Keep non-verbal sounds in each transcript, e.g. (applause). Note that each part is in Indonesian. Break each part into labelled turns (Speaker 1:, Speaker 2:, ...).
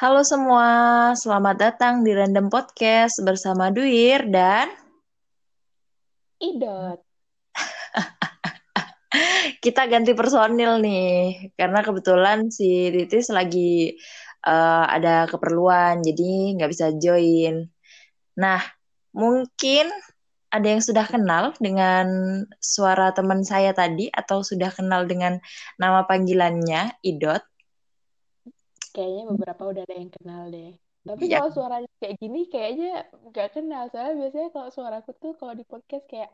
Speaker 1: Halo semua, selamat datang di Random Podcast bersama Duir dan
Speaker 2: Idot. (laughs)
Speaker 1: kita ganti personil nih karena kebetulan si Titis lagi uh, ada keperluan jadi nggak bisa join. Nah, mungkin ada yang sudah kenal dengan suara teman saya tadi atau sudah kenal dengan nama panggilannya Idot.
Speaker 2: Kayaknya beberapa udah ada yang kenal deh. Tapi
Speaker 1: Ya.
Speaker 2: kalau suaranya kayak gini kayaknya nggak kenal. Soalnya biasanya kalau suaraku tuh kalau di podcast kayak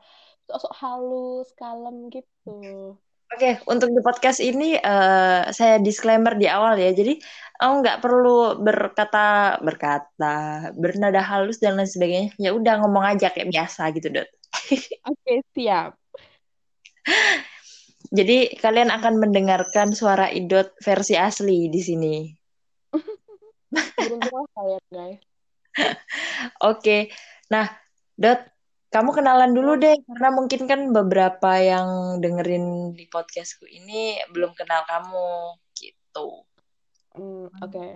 Speaker 2: sok-sok halus, kalem gitu.
Speaker 1: Oke, untuk di podcast ini uh, saya disclaimer di awal ya. Jadi oh, nggak perlu berkata berkata bernada halus dan lain sebagainya. Ya udah ngomong aja kayak biasa gitu, Dot. (laughs)
Speaker 2: Oke, siap.
Speaker 1: Jadi kalian akan mendengarkan suara Idot versi asli di sini.
Speaker 2: Beruntunglah kalian, guys.
Speaker 1: Oke. Nah, Dot, kamu kenalan dulu deh karena mungkin kan beberapa yang dengerin di podcastku ini belum kenal kamu gitu.
Speaker 2: Hmm, Oke. Okay.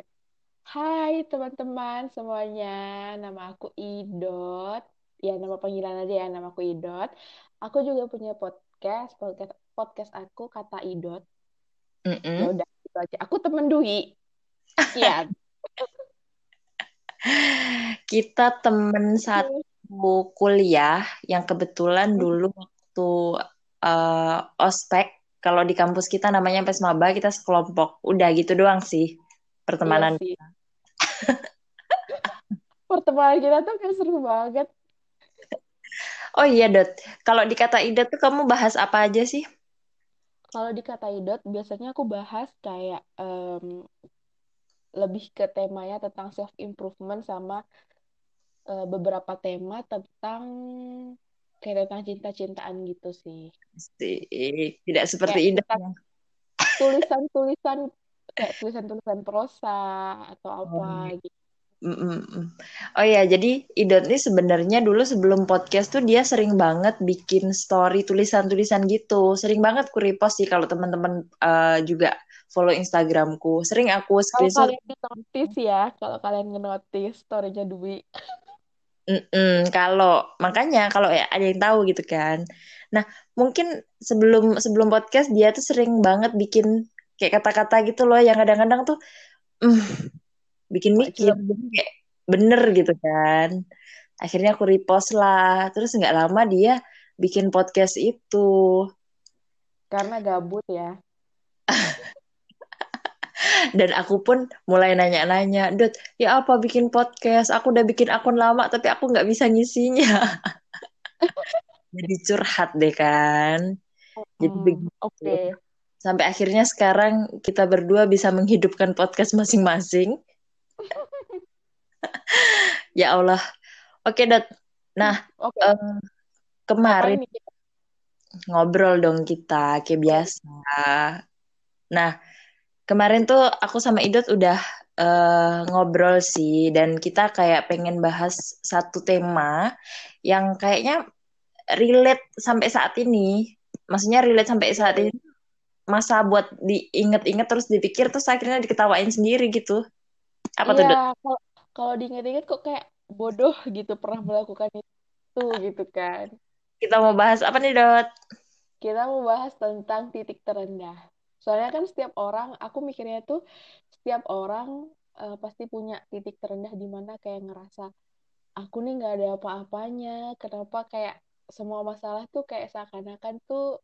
Speaker 2: Hai teman-teman semuanya, nama aku Idot. Ya nama panggilan aja ya, nama aku Idot. Aku juga punya podcast, podcast podcast aku kata Idot.
Speaker 1: Mm -mm.
Speaker 2: Ya udah gitu aja. Aku temen Dwi. Sekian. (laughs)
Speaker 1: Kita temen satu kuliah yang kebetulan dulu waktu uh, ospek. Kalau di kampus kita namanya Pesmaba kita sekelompok. Udah gitu doang sih pertemanan
Speaker 2: iya sih. (laughs) pertemanan kita tuh kayak seru banget.
Speaker 1: Oh iya dot. Kalau di kata idot tuh kamu bahas apa aja sih?
Speaker 2: Kalau di kata idot biasanya aku bahas kayak um, lebih ke temanya tentang self improvement sama uh, beberapa tema tentang kayak tentang cinta-cintaan gitu sih.
Speaker 1: Tidak seperti idot.
Speaker 2: Tulisan-tulisan kayak tulisan-tulisan prosa atau apa oh. gitu.
Speaker 1: Mm -mm. Oh ya, jadi Idot ini sebenarnya dulu sebelum podcast tuh dia sering banget bikin story tulisan-tulisan gitu. Sering banget ku repost sih kalau teman-teman uh, juga follow Instagramku. Sering aku screenshot.
Speaker 2: Kalau kalian notice ya, kalau kalian nge-notice story-nya Dwi.
Speaker 1: Mm -mm, kalau makanya kalau ya ada yang tahu gitu kan. Nah, mungkin sebelum sebelum podcast dia tuh sering banget bikin kayak kata-kata gitu loh yang kadang-kadang tuh mm, bikin mikir kayak bener gitu kan. Akhirnya aku repost lah. Terus nggak lama dia bikin podcast itu.
Speaker 2: Karena gabut ya. (laughs)
Speaker 1: Dan aku pun mulai nanya-nanya, Dot, ya apa bikin podcast? Aku udah bikin akun lama, tapi aku nggak bisa ngisinya. (laughs) Jadi curhat deh kan. Jadi
Speaker 2: hmm,
Speaker 1: begitu.
Speaker 2: Oke. Okay.
Speaker 1: Sampai akhirnya sekarang kita berdua bisa menghidupkan podcast masing-masing. (laughs) ya Allah. Oke, Dot. Nah, okay. um, kemarin ngobrol dong kita kayak biasa. Nah, kemarin tuh aku sama Idot udah uh, ngobrol sih dan kita kayak pengen bahas satu tema yang kayaknya relate sampai saat ini. Maksudnya relate sampai saat ini masa buat diinget-inget terus dipikir terus akhirnya diketawain sendiri gitu. Apa
Speaker 2: iya, tuh? kalau diinget-inget kok kayak bodoh (laughs) gitu pernah melakukan itu gitu kan.
Speaker 1: Kita mau bahas apa nih, Dot?
Speaker 2: Kita mau bahas tentang titik terendah. Soalnya kan setiap orang, aku mikirnya tuh setiap orang uh, pasti punya titik terendah di mana kayak ngerasa aku nih nggak ada apa-apanya. Kenapa kayak semua masalah tuh kayak seakan-akan tuh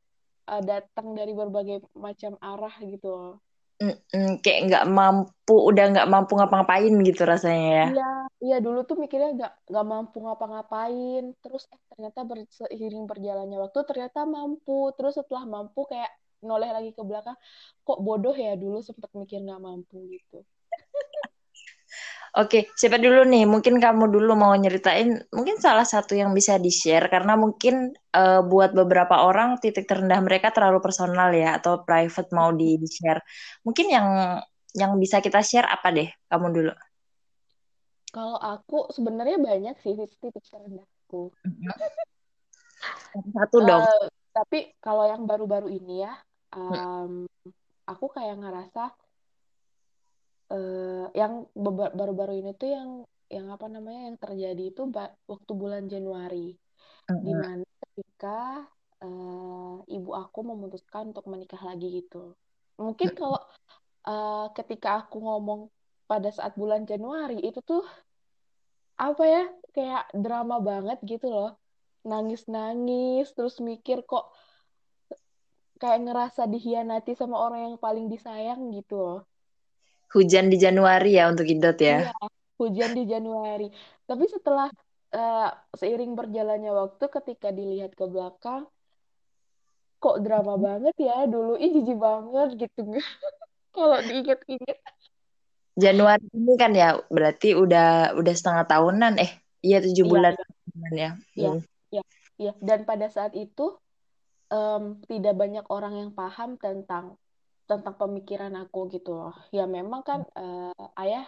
Speaker 2: uh, datang dari berbagai macam arah gitu loh.
Speaker 1: Mm-mm, kayak nggak mampu, udah nggak mampu ngapa-ngapain gitu rasanya ya.
Speaker 2: Iya, iya dulu tuh mikirnya nggak nggak mampu ngapa-ngapain, terus eh ternyata ber, seiring berjalannya waktu ternyata mampu, terus setelah mampu kayak noleh lagi ke belakang, kok bodoh ya dulu sempat mikir nggak mampu gitu.
Speaker 1: Oke, siapa dulu nih? Mungkin kamu dulu mau nyeritain, mungkin salah satu yang bisa di-share karena mungkin uh, buat beberapa orang titik terendah mereka terlalu personal ya atau private mau di-share. Mungkin yang yang bisa kita share apa deh? Kamu dulu.
Speaker 2: Kalau aku sebenarnya banyak sih titik terendahku.
Speaker 1: Satu dong.
Speaker 2: Uh, tapi kalau yang baru-baru ini ya, um, aku kayak ngerasa uh, yang baru-baru ini tuh yang yang apa namanya yang terjadi itu waktu bulan Januari. Uh-huh. di mana ketika uh, ibu aku memutuskan untuk menikah lagi gitu. Mungkin kalau uh, ketika aku ngomong pada saat bulan Januari itu tuh apa ya kayak drama banget gitu loh. Nangis-nangis terus mikir kok kayak ngerasa dihianati sama orang yang paling disayang gitu loh.
Speaker 1: Hujan di Januari ya untuk Indot ya?
Speaker 2: Iya hujan di Januari. Tapi setelah uh, seiring berjalannya waktu ketika dilihat ke belakang kok drama banget ya? Dulu ih jijik banget gitu. (laughs) Kalau diinget-inget.
Speaker 1: Januari ini kan ya berarti udah udah setengah tahunan. Eh iya tujuh iya, bulan
Speaker 2: iya. ya? Iya hmm. iya iya. Dan pada saat itu um, tidak banyak orang yang paham tentang tentang pemikiran aku gitu loh. Ya memang kan uh, ayah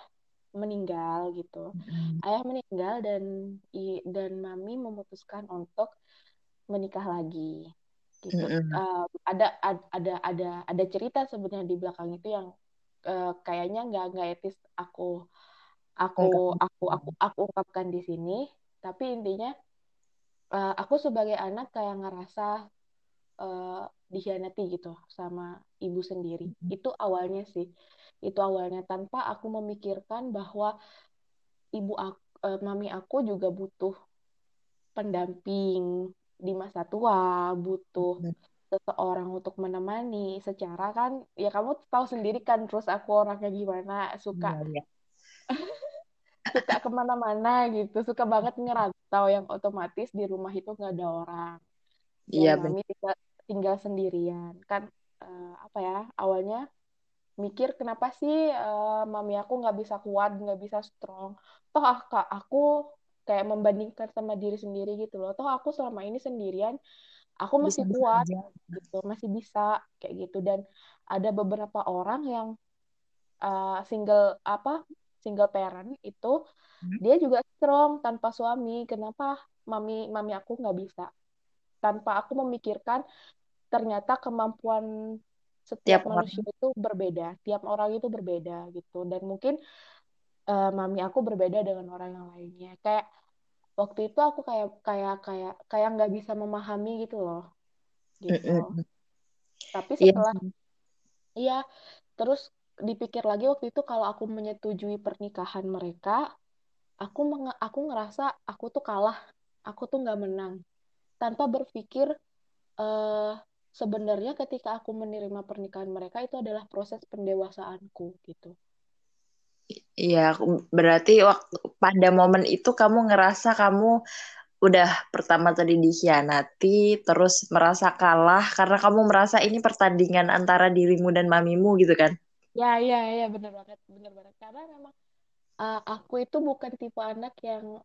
Speaker 2: meninggal gitu. Hmm. ayah meninggal dan i, dan mami memutuskan untuk menikah lagi gitu. Uh, ada ada ada ada cerita sebenarnya di belakang itu yang uh, kayaknya nggak nggak etis aku aku aku aku aku ungkapkan di sini. Tapi intinya uh, aku sebagai anak kayak ngerasa uh, dikhianati gitu sama ibu sendiri. Mm-hmm. itu awalnya sih. Itu awalnya tanpa aku memikirkan bahwa ibu aku, uh, mami aku juga butuh pendamping di masa tua butuh seseorang untuk menemani secara kan ya kamu tahu sendiri kan terus aku orangnya gimana suka ya, ya. (laughs) suka ke mana-mana gitu suka banget ngerantau yang otomatis di rumah itu nggak ada orang. Iya mami tinggal, tinggal sendirian. Kan uh, apa ya awalnya mikir kenapa sih uh, mami aku nggak bisa kuat nggak bisa strong? Toh ah, aku kayak membandingkan sama diri sendiri gitu loh. Toh aku selama ini sendirian aku masih bisa, kuat aja. gitu masih bisa kayak gitu. Dan ada beberapa orang yang uh, single apa single parent itu hmm. dia juga strong tanpa suami. Kenapa mami mami aku nggak bisa? Tanpa aku memikirkan ternyata kemampuan setiap tiap manusia orang. itu berbeda tiap orang itu berbeda gitu. Dan mungkin uh, mami aku berbeda dengan orang yang lainnya. Kayak waktu itu aku kayak kayak kayak kayak nggak bisa memahami gitu loh. Gitu. Mm -hmm. tapi iya setelah iya iya terus dipikir lagi waktu itu kalau aku menyetujui pernikahan mereka aku menge aku ngerasa aku tuh kalah aku tuh nggak menang. Tanpa berpikir uh, sebenarnya ketika aku menerima pernikahan mereka itu adalah proses pendewasaanku gitu
Speaker 1: Iya, berarti waktu pada momen itu kamu ngerasa kamu udah pertama tadi dikhianati, terus merasa kalah karena kamu merasa ini pertandingan antara dirimu dan mamimu gitu kan?
Speaker 2: Ya, ya, ya, bener banget, bener banget. Karena memang uh, aku itu bukan tipe anak yang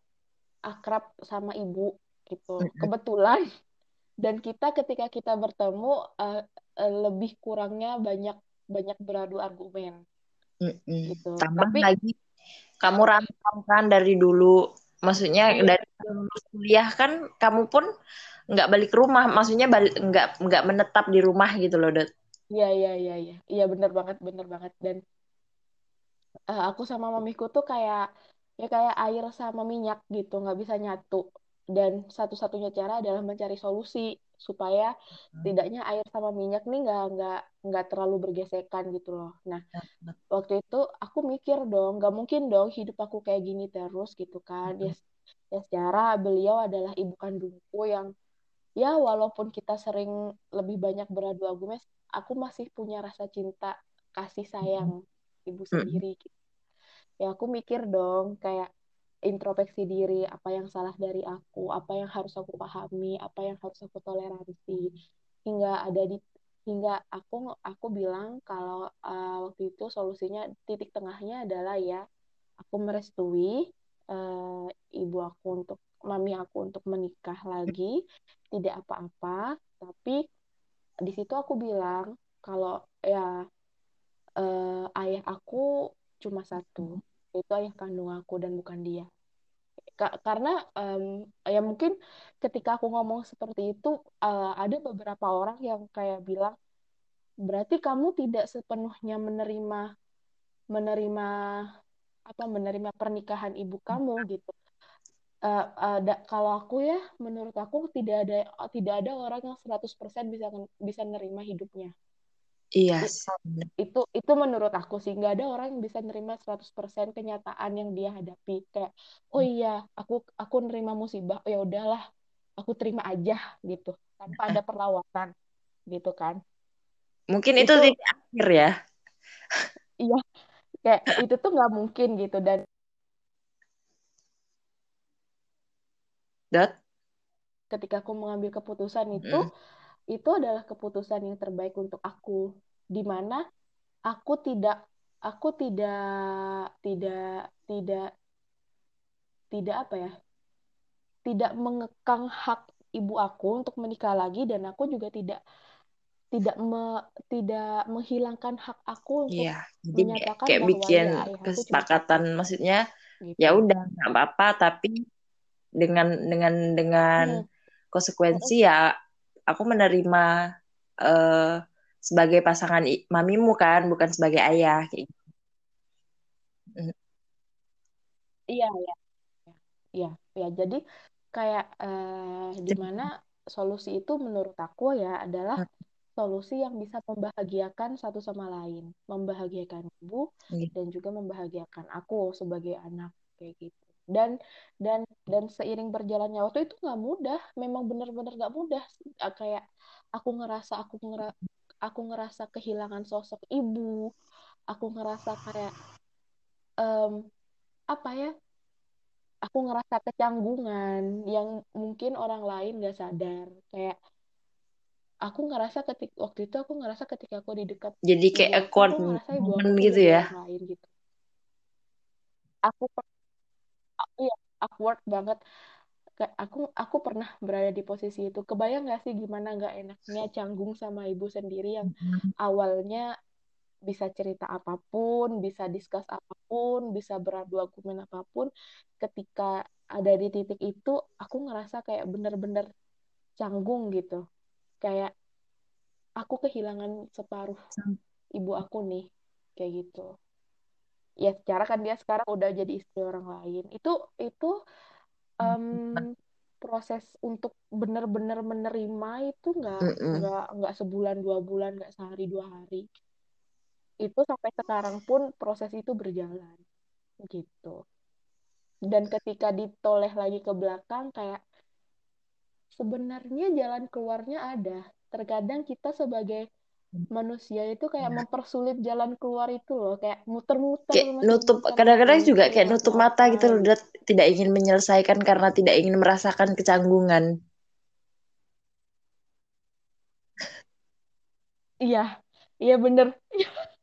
Speaker 2: akrab sama ibu gitu. Kebetulan dan kita ketika kita bertemu uh, uh, lebih kurangnya banyak banyak beradu argumen
Speaker 1: Mm-mm. gitu. Tambah Tapi, lagi kamu rantau kan dari dulu, maksudnya iya. dari lulus kuliah kan kamu pun nggak balik rumah, maksudnya balik nggak nggak menetap di rumah gitu loh, Dot.
Speaker 2: Iya iya iya iya, iya bener banget bener banget dan uh, aku sama mamiku tuh kayak ya kayak air sama minyak gitu, nggak bisa nyatu dan satu-satunya cara adalah mencari solusi supaya hmm. tidaknya air sama minyak nih nggak nggak nggak terlalu bergesekan gitu loh. Nah hmm. waktu itu aku mikir dong, nggak mungkin dong hidup aku kayak gini terus gitu kan. Hmm. Ya, ya secara beliau adalah ibu kandungku yang ya walaupun kita sering lebih banyak beradu argumen, aku masih punya rasa cinta kasih sayang hmm. ibu sendiri. Gitu. Ya aku mikir dong kayak introspeksi diri apa yang salah dari aku apa yang harus aku pahami apa yang harus aku toleransi. Hingga ada di hingga aku aku bilang kalau uh, waktu itu solusinya titik tengahnya adalah ya aku merestui uh, ibu aku untuk mami aku untuk menikah lagi. Tidak apa-apa tapi di situ aku bilang kalau ya uh, ayah aku cuma satu. Itu ayah kandung aku dan bukan dia karena um, ya mungkin ketika aku ngomong seperti itu uh, ada beberapa orang yang kayak bilang berarti kamu tidak sepenuhnya menerima menerima apa menerima pernikahan ibu kamu gitu. Uh, uh, da, kalau aku ya menurut aku tidak ada tidak ada orang yang 100% bisa bisa nerima hidupnya
Speaker 1: Iya.
Speaker 2: Yes. Itu itu menurut aku sih nggak ada orang yang bisa nerima 100% kenyataan yang dia hadapi. Kayak oh iya, aku aku nerima musibah. Oh ya udahlah, aku terima aja gitu tanpa ada (laughs) perlawanan gitu kan.
Speaker 1: Mungkin itu, itu titik akhir ya.
Speaker 2: Iya. Kayak itu tuh nggak mungkin gitu dan
Speaker 1: Dot?
Speaker 2: Ketika aku mengambil keputusan itu, mm itu adalah keputusan yang terbaik untuk aku di mana aku tidak aku tidak tidak tidak tidak apa ya tidak mengekang hak ibu aku untuk menikah lagi dan aku juga tidak tidak me, tidak menghilangkan hak aku untuk
Speaker 1: yeah, jadi menyatakan kayak bahwa bikin ya, kesepakatan maksudnya gitu. ya udah nggak apa-apa tapi dengan dengan dengan hmm. konsekuensi ya aku menerima uh, sebagai pasangan mamimu kan, bukan sebagai ayah kayak gitu.
Speaker 2: Iya, iya. Iya, ya. Jadi kayak uh, di mana solusi itu menurut aku ya adalah solusi yang bisa membahagiakan satu sama lain, membahagiakan ibu iya. dan juga membahagiakan aku sebagai anak kayak gitu dan dan dan seiring berjalannya waktu itu nggak mudah memang benar-benar nggak mudah. Kayak aku ngerasa aku ngera aku ngerasa kehilangan sosok ibu aku ngerasa kayak um, apa ya aku ngerasa kecanggungan yang mungkin orang lain nggak sadar. Kayak aku ngerasa ketik waktu itu aku ngerasa ketika aku di dekat
Speaker 1: jadi kayak awkward gitu ya? lain gitu.
Speaker 2: Aku iya awkward banget. Aku aku pernah berada di posisi itu. Kebayang gak sih gimana nggak enaknya canggung sama ibu sendiri yang awalnya bisa cerita apa pun bisa diskus apa pun bisa beradu argumen apa pun. Ketika ada di titik itu aku ngerasa kayak bener-bener canggung gitu. Kayak aku kehilangan separuh ibu aku nih kayak gitu ya secara kan dia sekarang udah jadi istri orang lain. Itu itu um, proses untuk benar-benar menerima itu nggak nggak nggak sebulan dua bulan nggak sehari dua hari. Itu sampai sekarang pun proses itu berjalan gitu. Dan ketika ditoleh lagi ke belakang kayak sebenarnya jalan keluarnya ada. Terkadang kita sebagai manusia itu kayak iya. mempersulit jalan keluar itu loh kayak muter-muter
Speaker 1: kayak nutup kadang-kadang juga kayak nutup mata gitu loh dan tidak ingin menyelesaikan karena tidak ingin merasakan kecanggungan.
Speaker 2: Iya iya bener. (laughs)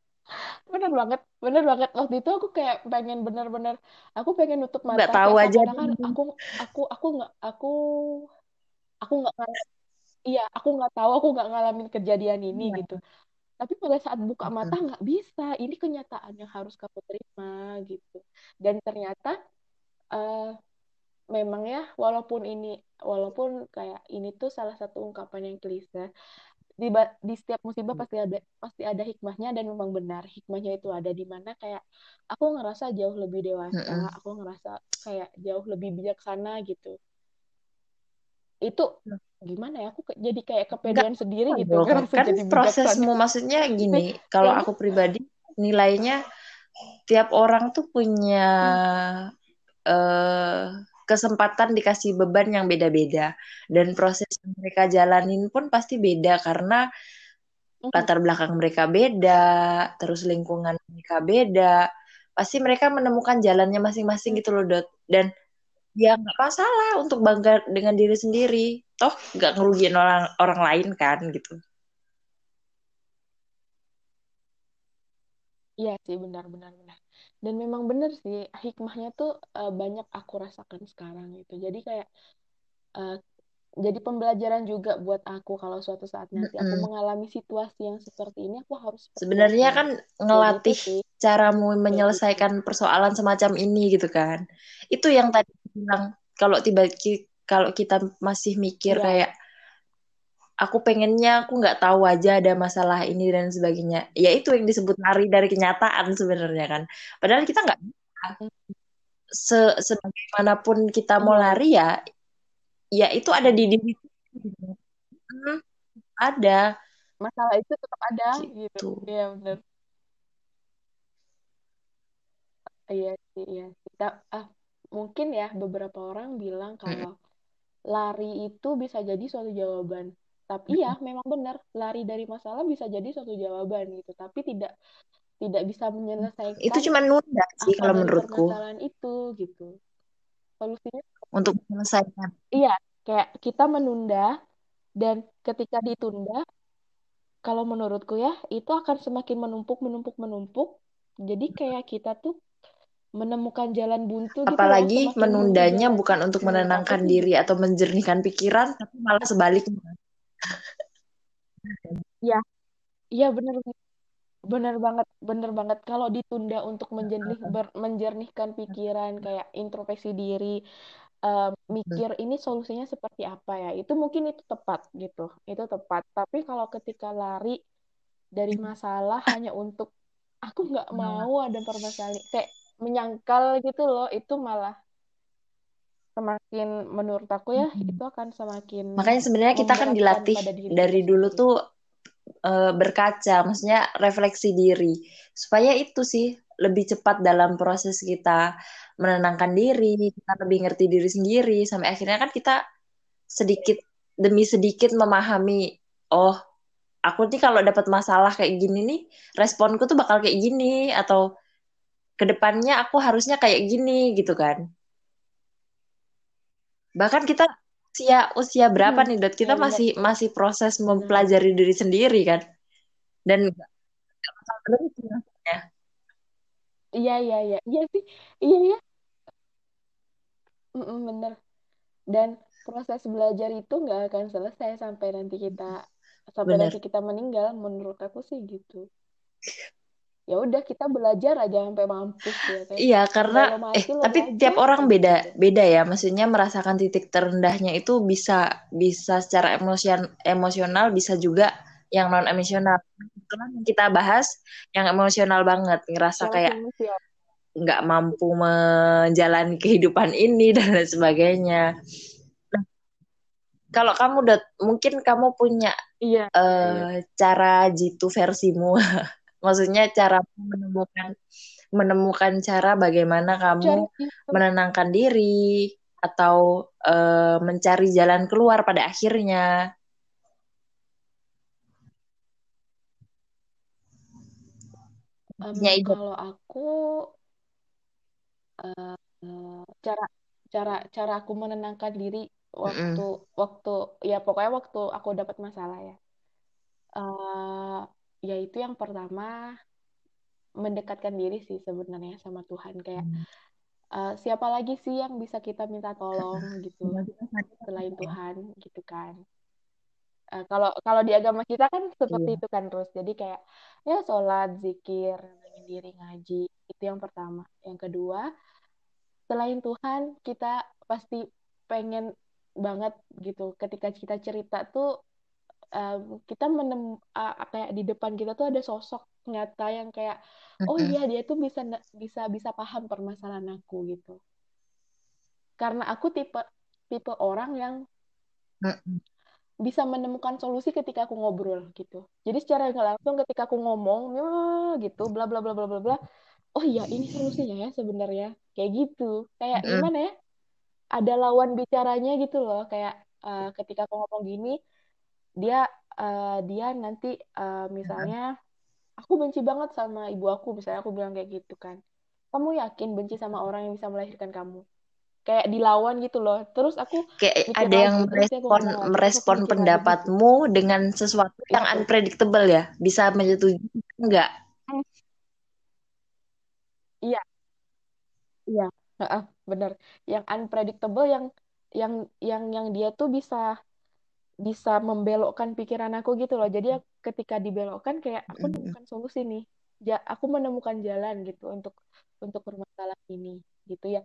Speaker 2: Bener banget bener banget. Waktu itu aku kayak pengen bener-bener aku pengen nutup mata
Speaker 1: nggak tahu aja.
Speaker 2: kan aku aku aku nggak aku aku nggak iya aku nggak tahu aku nggak ngalamin kejadian ini ya. gitu. Tapi pada saat buka mata nggak bisa ini kenyataan yang harus kamu terima gitu. Dan ternyata uh, memang ya walaupun ini walaupun kayak ini tuh salah satu ungkapan yang klise di, di setiap musibah pasti ada pasti ada hikmahnya dan memang benar hikmahnya itu ada. Di mana kayak aku ngerasa jauh lebih dewasa aku ngerasa kayak jauh lebih bijaksana gitu. Itu gimana ya aku jadi kayak kepedean Gak, sendiri gitu
Speaker 1: kan jadi prosesmu maksudnya gini kalau aku pribadi nilainya tiap orang tuh punya hmm. uh, kesempatan dikasih beban yang beda-beda dan proses yang mereka jalanin pun pasti beda karena hmm. latar belakang mereka beda terus lingkungan mereka beda pasti mereka menemukan jalannya masing-masing hmm. gitu loh dot dan ya nggak masalah untuk bangga dengan diri sendiri toh nggak ngerugiin orang orang lain kan gitu.
Speaker 2: Iya sih benar benar benar. Dan memang benar sih hikmahnya tuh uh, banyak aku rasakan sekarang gitu. Jadi kayak uh, jadi pembelajaran juga buat aku kalau suatu saat nanti mm -hmm. aku mengalami situasi yang seperti ini aku harus
Speaker 1: sebenarnya kan ngelatih gitu caramu menyelesaikan persoalan semacam ini gitu kan. Itu yang tadi bilang kalau tiba kalau kita masih mikir ya. kayak aku pengennya aku nggak tahu aja ada masalah ini dan sebagainya. Ya itu yang disebut lari dari kenyataan sebenarnya kan. Padahal kita nggak se sebagaimanapun kita mau iya. lari ya ya itu ada di diri hmm, ada.
Speaker 2: Masalah itu tetap ada gitu, gitu. iya benar iya sih iya kita ah mungkin ya beberapa orang bilang kalau mm lari itu bisa jadi suatu jawaban. Tapi iya memang benar lari dari masalah bisa jadi suatu jawaban gitu. Tapi tidak tidak bisa menyelesaikan
Speaker 1: itu cuma nunda sih kalau menurutku.
Speaker 2: permasalahan itu gitu. Solusinya
Speaker 1: untuk menyelesaikan.
Speaker 2: Iya kayak kita menunda dan ketika ditunda kalau menurutku ya itu akan semakin menumpuk menumpuk menumpuk. Jadi kayak kita tuh menemukan jalan buntu
Speaker 1: gitu apalagi gitu menundanya bukan untuk menenangkan diri atau menjernihkan pikiran tapi malah sebaliknya.
Speaker 2: Ya iya benar benar banget benar banget. Kalau ditunda untuk menjernih ber, menjernihkan pikiran kayak introspeksi diri uh, mikir ini solusinya seperti apa ya itu mungkin itu tepat gitu. Itu tepat. Tapi kalau ketika lari dari masalah hanya untuk aku nggak mau ada permasalahan kayak menyangkal gitu loh itu malah semakin menurut aku ya hmm. itu akan semakin
Speaker 1: makanya sebenarnya kita kan dilatih dari dulu tuh uh, berkaca maksudnya refleksi diri supaya itu sih lebih cepat dalam proses kita menenangkan diri kita lebih ngerti diri sendiri sampai akhirnya kan kita sedikit demi sedikit memahami oh aku nih kalau dapat masalah kayak gini nih responku tuh bakal kayak gini atau ke depannya aku harusnya kayak gini gitu kan. Bahkan kita usia usia berapa hmm, nih dot? Kita ya, masih ya. masih proses mempelajari diri sendiri kan? Dan
Speaker 2: iya iya iya. Iya sih. Iya iya. Mm bener. Dan proses belajar itu nggak akan selesai sampai nanti kita sampai Bener. nanti kita meninggal menurut aku sih gitu ya udah kita belajar aja sampai mampus ya
Speaker 1: kan. Iya karena mati, eh tapi belajar, tiap orang beda beda ya. Maksudnya merasakan titik terendahnya itu bisa bisa secara emosion emosional bisa juga yang non emosional yang kita bahas yang emosional banget ngerasa yang kayak nggak mampu menjalani kehidupan ini (laughs) dan lain sebagainya. Nah, kalau kamu udah mungkin kamu punya
Speaker 2: iya,
Speaker 1: uh, iya. cara jitu versimu (laughs) maksudnya cara menemukan menemukan cara bagaimana kamu menenangkan diri atau uh, mencari jalan keluar pada akhirnya.
Speaker 2: Um, kalau aku uh, cara cara cara aku menenangkan diri waktu mm -hmm. waktu ya pokoknya waktu aku dapat masalah ya. Uh, yaitu yang pertama mendekatkan diri sih sebenarnya sama Tuhan kayak hmm. uh, siapa lagi sih yang bisa kita minta tolong (laughs) gitu selain Tuhan gitu kan uh, kalau kalau di agama kita kan seperti iya. itu kan terus jadi kayak ya sholat zikir diri ngaji itu yang pertama yang kedua selain Tuhan kita pasti pengen banget gitu ketika kita cerita tuh um, kita menem uh, kayak di depan kita tuh ada sosok nyata yang kayak oh iya dia tuh bisa bisa bisa paham permasalahan aku gitu. Karena aku tipe tipe orang yang bisa menemukan solusi ketika aku ngobrol gitu. Jadi secara nggak langsung ketika aku ngomong ya, gitu bla bla bla bla bla bla oh iya ini solusinya ya sebenarnya kayak gitu. Kayak gimana ya? Ada lawan bicaranya gitu loh kayak uh, ketika aku ngomong gini dia uh, dia nanti uh, misalnya aku benci banget sama ibu aku misalnya aku bilang kayak gitu kan. Kamu yakin benci sama orang yang bisa melahirkan kamu? Kayak dilawan gitu loh. Terus aku
Speaker 1: kayak ada yang merespon merespon pendapatmu gitu. dengan sesuatu yang itu. unpredictable ya? Bisa menyetujui enggak?
Speaker 2: Iya. Iya. Benar yang unpredictable yang yang yang yang dia tuh bisa bisa membelokkan pikiran aku gitu loh. Jadi ketika dibelokkan kayak aku menemukan solusi nih. Ja, aku menemukan jalan gitu untuk untuk permasalahan ini gitu ya.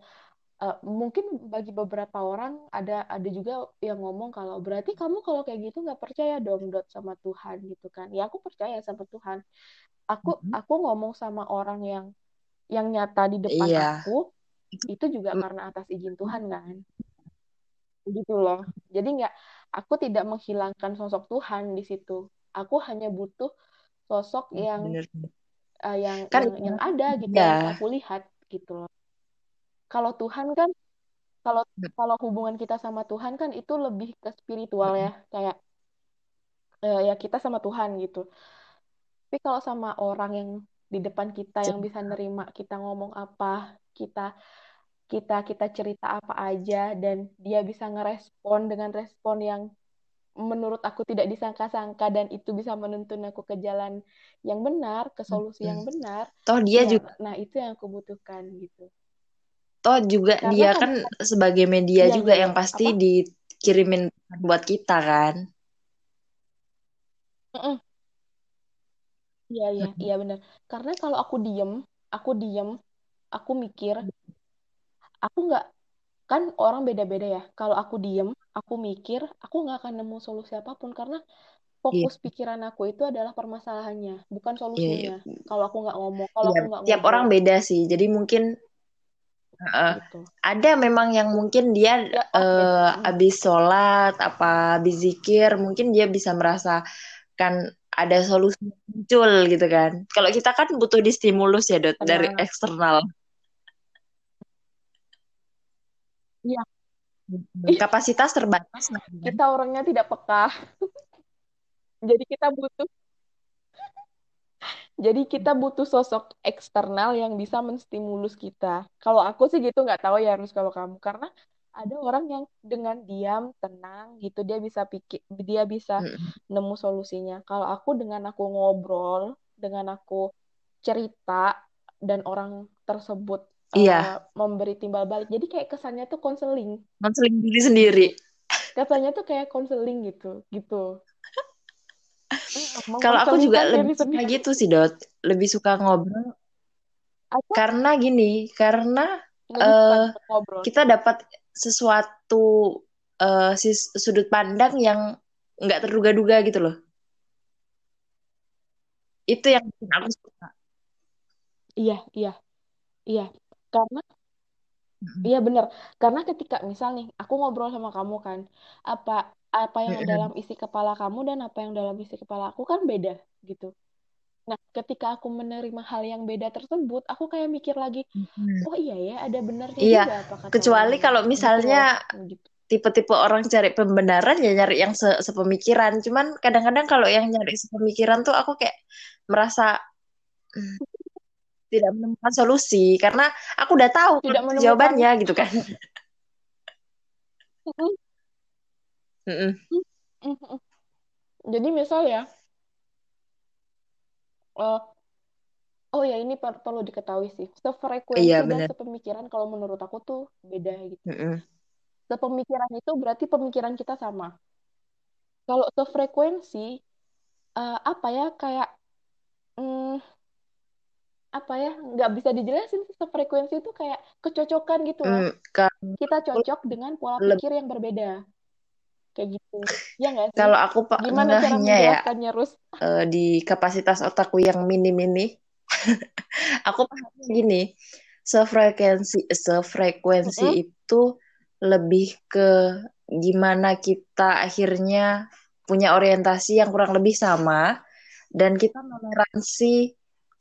Speaker 2: Uh, mungkin bagi beberapa orang ada ada juga yang ngomong kalau berarti kamu kalau kayak gitu nggak percaya dong dot sama Tuhan gitu kan. Ya aku percaya sama Tuhan. Aku mm -hmm. aku ngomong sama orang yang yang nyata di depan yeah. aku itu juga mm. karena atas izin Tuhan kan. Gitu loh. Jadi nggak aku tidak menghilangkan sosok Tuhan di situ. Aku hanya butuh sosok yang Uh, yang, kan, yang yang ada gitu ya. yang aku lihat gitu loh. Kalau Tuhan kan kalau hmm. kalau hubungan kita sama Tuhan kan itu lebih ke spiritual ya. Kayak uh, ya kita sama Tuhan gitu. Tapi kalau sama orang yang di depan kita yang bisa nerima kita ngomong apa kita kita kita cerita apa aja dan dia bisa ngerespon dengan respon yang menurut aku tidak disangka-sangka dan itu bisa menuntun aku ke jalan yang benar, ke solusi hmm. yang benar.
Speaker 1: Toh dia ya, juga
Speaker 2: nah itu yang aku butuhkan gitu.
Speaker 1: Toh juga Karena dia kan, kan sebagai media iya, juga yang pasti apa? dikirimin buat kita kan.
Speaker 2: Iya iya iya benar. Karena kalau aku diem, aku diem, aku mikir aku nggak kan orang beda-beda ya. Kalau aku diem aku mikir aku nggak akan nemu solusi apa pun karena fokus yeah. pikiran aku itu adalah permasalahannya bukan iya, solusinya. Yeah. kalau aku nggak ngomong kalau yeah, aku nggak
Speaker 1: tiap orang beda sih. Jadi mungkin uh, gitu. ada memang yang mungkin dia ya, uh, abis sholat apa abis zikir mungkin dia bisa merasakan ada solusi muncul gitu kan. Kalau kita kan butuh distimulus ya dot dari eksternal
Speaker 2: Iya.
Speaker 1: Kapasitas terbatas.
Speaker 2: Kita orangnya tidak peka. (laughs) Jadi kita butuh jadi kita butuh sosok eksternal yang bisa menstimulus kita. Kalau aku sih gitu nggak tahu ya harus kalau kamu karena ada orang yang dengan diam tenang gitu dia bisa pikir dia bisa nemu solusinya. Kalau aku dengan aku ngobrol, dengan aku cerita dan orang tersebut
Speaker 1: iya.
Speaker 2: Uh, memberi timbal balik. Jadi kayak kesannya tuh konseling.
Speaker 1: Konseling diri sendiri.
Speaker 2: Kesannya tuh kayak konseling gitu, gitu. (laughs)
Speaker 1: Kalau aku juga lebih suka gitu sih Dot, lebih suka ngobrol. Apa? Karena gini, karena uh, kita dapat sesuatu uh, sudut pandang yang nggak terduga-duga gitu loh. Itu yang aku suka.
Speaker 2: Iya, iya, iya karena Iya benar, karena ketika misal nih aku ngobrol sama kamu kan, apa apa yang dalam isi kepala kamu dan apa yang dalam isi kepala aku kan beda gitu. Nah, ketika aku menerima hal yang beda tersebut, aku kayak mikir lagi, oh iya ya, ada benarnya
Speaker 1: iya. juga apa kata Kecuali kalau gitu misalnya gitu. tipe-tipe orang cari pembenaran ya nyari yang se sepemikiran. Cuman kadang-kadang kalau yang nyari sepemikiran tuh aku kayak merasa hmm, tidak menemukan solusi karena aku udah tahu tidak menemukan... jawabannya gitu kan.
Speaker 2: Jadi misal ya, uh, oh ya ini per perlu diketahui sih, sefrekuensi iya, dan sepemikiran kalau menurut aku tuh beda gitu. Mm -mm. Sepemikiran itu berarti pemikiran kita sama. Kalau sefrekuensi, uh, apa ya kayak, mm, apa ya nggak bisa dijelasin sefrekuensi itu kayak kecocokan gitu mm, kita cocok dengan pola pikir yang berbeda. Kayak gitu. Ya nggak sih?
Speaker 1: Kalau aku pak gimana cara ya. Rus? Uh, di kapasitas otakku yang minim ini (laughs) aku pahamnya gini. Sefrekuensi sefrekuensi mm -hmm. itu lebih ke gimana kita akhirnya punya orientasi yang kurang lebih sama dan kita meneransi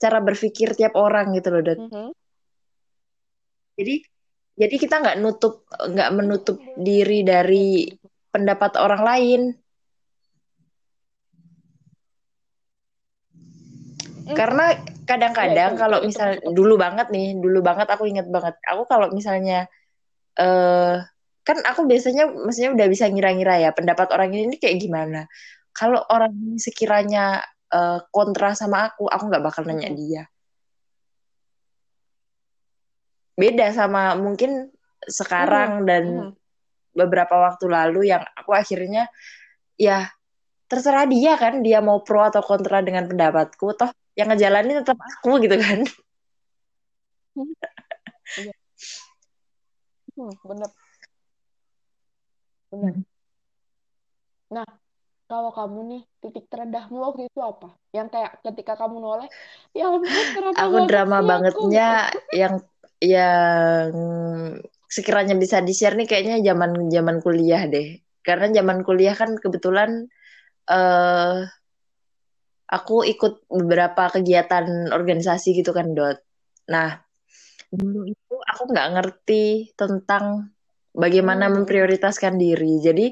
Speaker 1: cara berpikir tiap orang gitu loh dan mm -hmm. jadi jadi kita nggak nutup nggak menutup diri dari pendapat orang lain. Mm. karena kadang-kadang ya, kalau misal dulu banget nih dulu banget aku inget banget. Aku kalau misalnya uh, kan aku biasanya maksudnya udah bisa ngira-ngira ya pendapat orang ini kayak gimana. Kalau orang sekiranya uh, kontra sama aku, aku nggak bakal nanya dia. Beda sama mungkin sekarang hmm. dan hmm. beberapa waktu lalu yang aku akhirnya ya terserah dia kan dia mau pro atau kontra dengan pendapatku toh yang ngejalanin tetap aku gitu kan. (laughs)
Speaker 2: Iya. hmm, bener bener hmm. nah kalau kamu nih titik terendahmu waktu itu apa? Yang kayak ketika kamu noleh ya
Speaker 1: aku drama bangetnya aku? yang yang sekiranya bisa di share nih kayaknya zaman zaman kuliah deh. Karena zaman kuliah kan kebetulan uh, aku ikut beberapa kegiatan organisasi gitu kan dot. Nah dulu itu aku nggak ngerti tentang bagaimana hmm. memprioritaskan diri. Jadi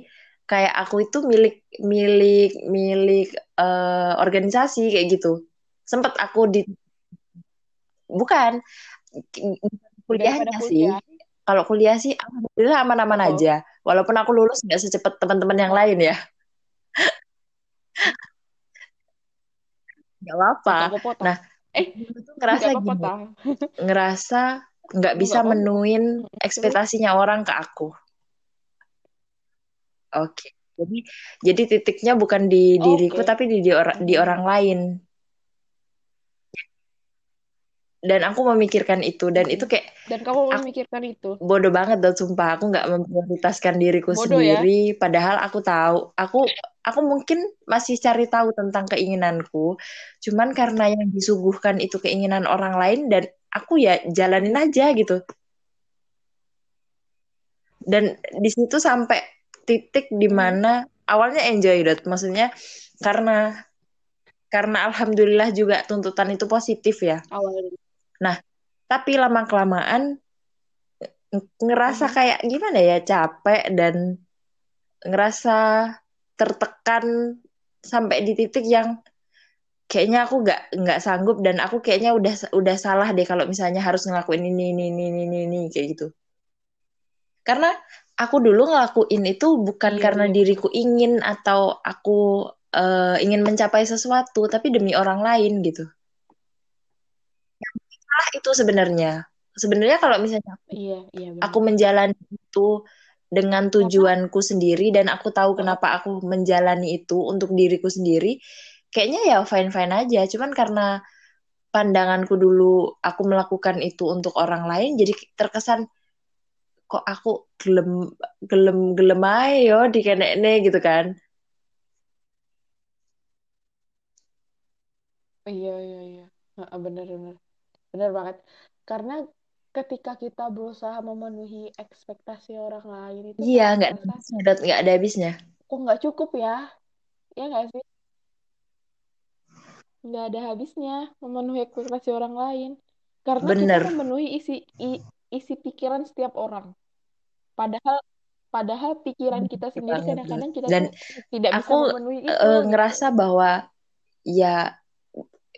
Speaker 1: kayak aku itu milik milik milik uh, organisasi kayak gitu. Sempet aku di bukan kuliahnya sih. kalau kuliah sih alhamdulillah aman-aman oh. aja. Walaupun aku lulus nggak secepat teman-teman yang lain ya. Nggak apa nah eh itu ngerasa gini. ngerasa nggak bisa menuin ekspektasinya orang ke aku oke okay. jadi jadi titiknya bukan di diriku okay. tapi di di, or di orang lain dan aku memikirkan itu dan itu kayak
Speaker 2: dan kamu memikirkan itu
Speaker 1: bodoh banget dan sumpah aku nggak memprioritaskan diriku bodoh, ya? sendiri ya? padahal aku tahu aku aku mungkin masih cari tahu tentang keinginanku cuman karena yang disuguhkan itu keinginan orang lain dan aku ya jalanin aja gitu dan di situ sampai titik di mana awalnya enjoy dot maksudnya karena karena alhamdulillah juga tuntutan itu positif ya. Awalnya. Nah, tapi lama kelamaan ngerasa hmm. kayak gimana ya capek dan ngerasa tertekan sampai di titik yang kayaknya aku nggak nggak sanggup dan aku kayaknya udah udah salah deh kalau misalnya harus ngelakuin ini ini ini ini ini kayak gitu. Karena aku dulu ngelakuin itu bukan iya, karena iya. diriku ingin atau aku uh, ingin mencapai sesuatu tapi demi orang lain gitu salah itu sebenarnya. Sebenarnya kalau misalnya
Speaker 2: iya, iya,
Speaker 1: aku menjalani itu dengan tujuanku apa? sendiri dan aku tahu kenapa aku menjalani itu untuk diriku sendiri, kayaknya ya fine-fine aja. Cuman karena pandanganku dulu aku melakukan itu untuk orang lain, jadi terkesan kok aku gelem gelem gelem ayo di kene gitu kan.
Speaker 2: Iya iya iya, benar benar benar banget. Karena ketika kita berusaha memenuhi ekspektasi orang lain itu
Speaker 1: iya nggak ada nggak ada habisnya.
Speaker 2: kok nggak cukup ya? Ya nggak sih? Nggak ada habisnya memenuhi ekspektasi orang lain. Karena Bener. kita memenuhi isi i, isi pikiran setiap orang padahal padahal pikiran kita sendiri kadang-kadang kita Dan tidak bisa memenuhi itu
Speaker 1: uh, ngerasa bahwa ya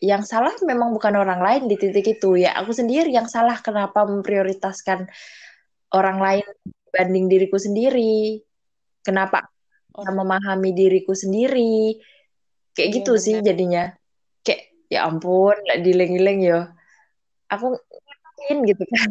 Speaker 1: yang salah memang bukan orang lain di titik itu. Ya aku sendiri yang salah kenapa memprioritaskan orang lain dibanding diriku sendiri. Kenapa oh. memahami diriku sendiri? Kayak iya, gitu bener. sih jadinya. Kayak ya ampun nggak dileng-leng yo. Aku ngapain gitu kan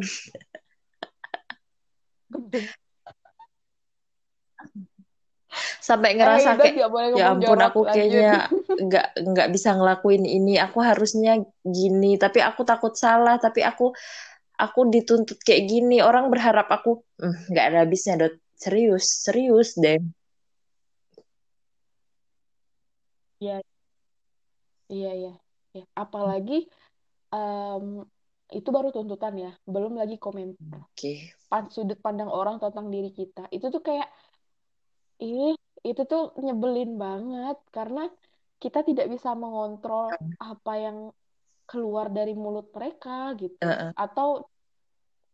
Speaker 1: sampai ngerasa eh, kayak ya ampun aku kayaknya (laughs) nggak nggak bisa ngelakuin ini. Aku harusnya gini. Tapi aku takut salah. Tapi aku aku dituntut kayak gini. Orang berharap aku hmm, nggak ada habisnya dot. Serius serius deh.
Speaker 2: Iya. Iya iya. Ya. apalagi um, itu baru tuntutan ya. Belum lagi komentar.
Speaker 1: Okay.
Speaker 2: Pan, sudut pandang orang tentang diri kita. Itu tuh kayak ini itu tuh nyebelin banget karena kita tidak bisa mengontrol apa yang keluar dari mulut mereka gitu. Uh -uh. atau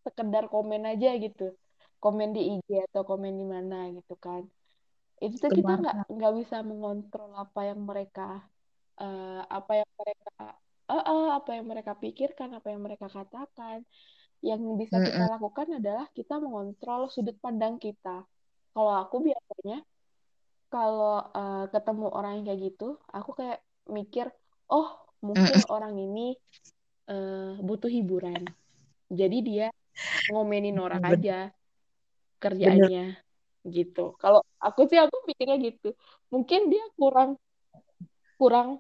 Speaker 2: sekedar komen aja gitu. Komen di IG atau komen di mana gitu kan. Itu tuh kita nggak nggak bisa mengontrol apa yang mereka uh, apa yang mereka uh, uh, apa yang mereka pikirkan apa yang mereka katakan. Yang bisa kita lakukan adalah kita mengontrol sudut pandang kita. Kalau aku biasanya kalau uh, ketemu orang yang kayak gitu, aku kayak mikir, oh mungkin orang ini uh, butuh hiburan. Jadi dia ngomenin orang Bener. aja kerjaannya Bener. gitu. Kalau aku sih aku pikirnya gitu. Mungkin dia kurang kurang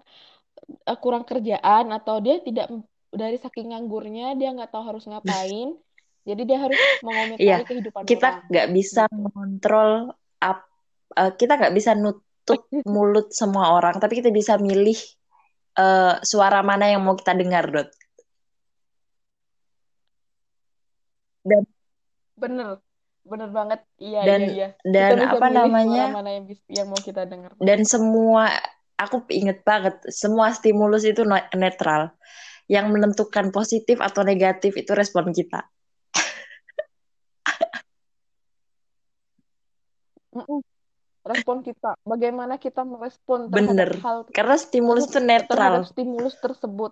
Speaker 2: uh, kurang kerjaan atau dia tidak dari saking nganggurnya dia nggak tahu harus ngapain. (laughs) Jadi dia harus mengomentari
Speaker 1: iya,
Speaker 2: kehidupan
Speaker 1: kita nggak bisa gitu. mengontrol up, uh, kita nggak bisa nutup (laughs) mulut semua orang, tapi kita bisa milih uh, suara mana yang mau kita dengar, Dot.
Speaker 2: Dan bener, bener banget, iya
Speaker 1: dan,
Speaker 2: iya iya.
Speaker 1: Dan kita apa namanya?
Speaker 2: Suara mana yang, yang mau kita dengar.
Speaker 1: Dan semua, aku inget banget, semua stimulus itu netral yang menentukan positif atau negatif itu respon kita.
Speaker 2: Respon kita, bagaimana kita merespon
Speaker 1: terhadap Bener. hal karena stimulus itu netral.
Speaker 2: stimulus tersebut.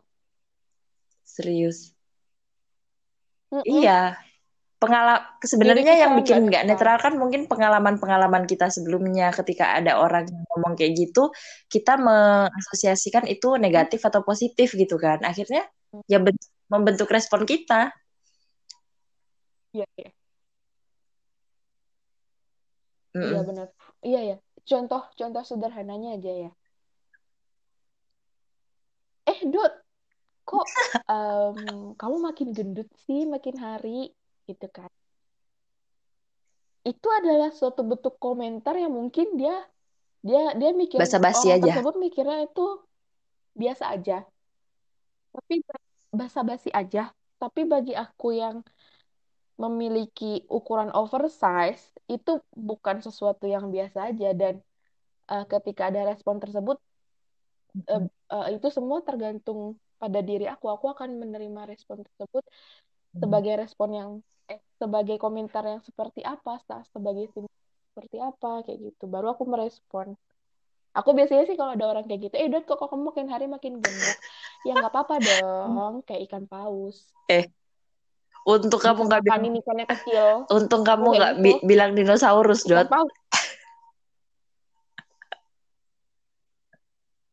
Speaker 1: Serius. Mm -mm. Iya. Pengalaman sebenarnya yang bikin nggak netral kan mungkin pengalaman-pengalaman kita sebelumnya ketika ada orang yang ngomong kayak gitu, kita mengasosiasikan itu negatif atau positif gitu kan. Akhirnya ya membentuk respon kita.
Speaker 2: Iya, iya. Iya benar. Iya ya. Contoh contoh sederhananya aja ya. Eh, Dut, kok (laughs) um, kamu makin gendut sih makin hari gitu kan? Itu adalah suatu bentuk komentar yang mungkin dia dia dia mikir
Speaker 1: basa-basi aja.
Speaker 2: tersebut mikirnya itu biasa aja tapi basa-basi aja tapi bagi aku yang memiliki ukuran oversize itu bukan sesuatu yang biasa aja. Dan uh, ketika ada respon tersebut uh, uh, itu semua tergantung pada diri aku. Aku akan menerima respon tersebut sebagai respon yang eh sebagai komentar yang seperti apa sebagai seperti apa kayak gitu. Baru aku merespon. Aku biasanya sih kalau ada orang kayak gitu, eh Dot kok kamu makin hari makin gemuk. Ya nggak apa-apa (laughs) dong, kayak ikan paus.
Speaker 1: Eh, untuk kamu nggak
Speaker 2: bilang ini ikannya kecil.
Speaker 1: Untung kamu nggak bi (laughs) bilang dinosaurus, Dot. Paus.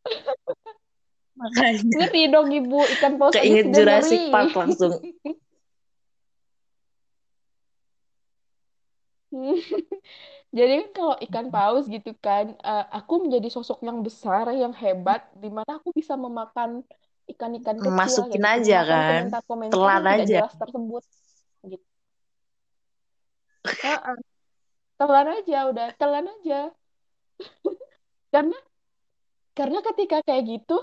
Speaker 1: (laughs)
Speaker 2: Makanya. Ngeri dong ibu, ikan paus
Speaker 1: Keinget Jurassic Park langsung. (laughs)
Speaker 2: Jadi kan kalau ikan paus gitu kan, uh, aku menjadi sosok yang besar, yang hebat, di mana aku bisa memakan ikan-ikan kecil.
Speaker 1: Masukin gitu. aja kan, komentar-komentar telan aja.
Speaker 2: jelas tersebut. Gitu. Nah, telan aja, udah telan aja. (laughs) karena karena ketika kayak gitu,